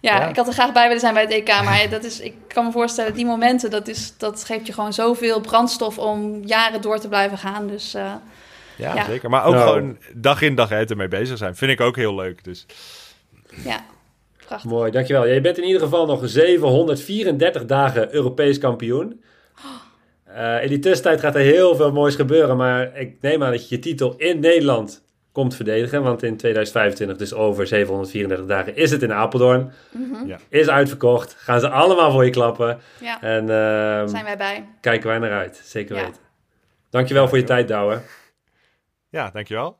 Ja, ik had er graag bij willen zijn bij het EK, maar dat is, ik kan me voorstellen, die momenten, dat, is, dat geeft je gewoon zoveel brandstof om jaren door te blijven gaan. Dus uh, ja, zeker. Maar ook nou. gewoon dag in dag uit ermee bezig zijn. Vind ik ook heel leuk. Dus. Ja, prachtig. Mooi, dankjewel. Je bent in ieder geval nog 734 dagen Europees kampioen. Uh, in die tussentijd gaat er heel veel moois gebeuren. Maar ik neem aan dat je je titel in Nederland komt verdedigen. Want in 2025, dus over 734 dagen, is het in Apeldoorn. Mm ja. Is uitverkocht. Gaan ze allemaal voor je klappen. Ja. En uh, zijn wij bij. Kijken wij naar uit. Zeker ja. weten. Dankjewel voor je tijd, Douwe. Ja, dankjewel.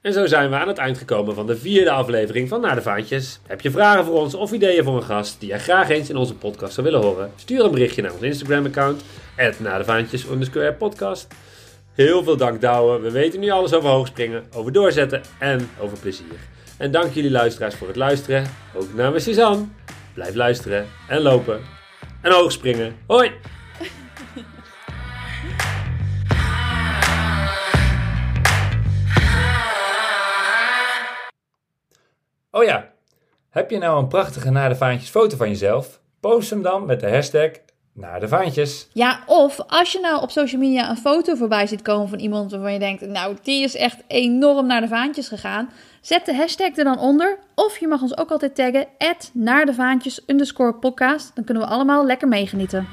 En zo zijn we aan het eind gekomen van de vierde aflevering van Naar de Vaantjes. Heb je vragen voor ons of ideeën voor een gast die jij graag eens in onze podcast zou willen horen? Stuur een berichtje naar ons Instagram-account, naar de vaantjes podcast. Heel veel dank Douwe. We weten nu alles over hoogspringen, over doorzetten en over plezier. En dank jullie luisteraars voor het luisteren. Ook namens Suzanne. Blijf luisteren en lopen. En hoogspringen. Hoi! Oh ja, heb je nou een prachtige naar de vaantjes foto van jezelf? Post hem dan met de hashtag naar de vaantjes. Ja, of als je nou op social media een foto voorbij ziet komen van iemand waarvan je denkt, nou, die is echt enorm naar de vaantjes gegaan. Zet de hashtag er dan onder. Of je mag ons ook altijd taggen, naar de vaantjes underscore podcast. Dan kunnen we allemaal lekker meegenieten.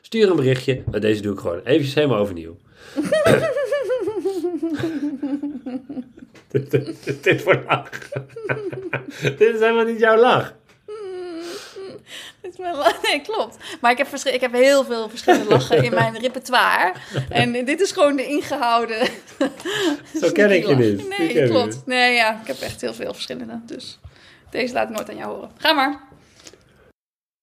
Stuur een berichtje, maar deze doe ik gewoon eventjes helemaal overnieuw. Dit, dit, dit voor lach. dit is helemaal niet jouw lach. Dit is mijn lach. Nee, klopt. Maar ik heb, ik heb heel veel verschillende lachen in mijn repertoire. En dit is gewoon de ingehouden. Zo ken ik je niet. Nee, klopt. Nee, ja, ik heb echt heel veel verschillende. Dus deze laat ik nooit aan jou horen. Ga maar.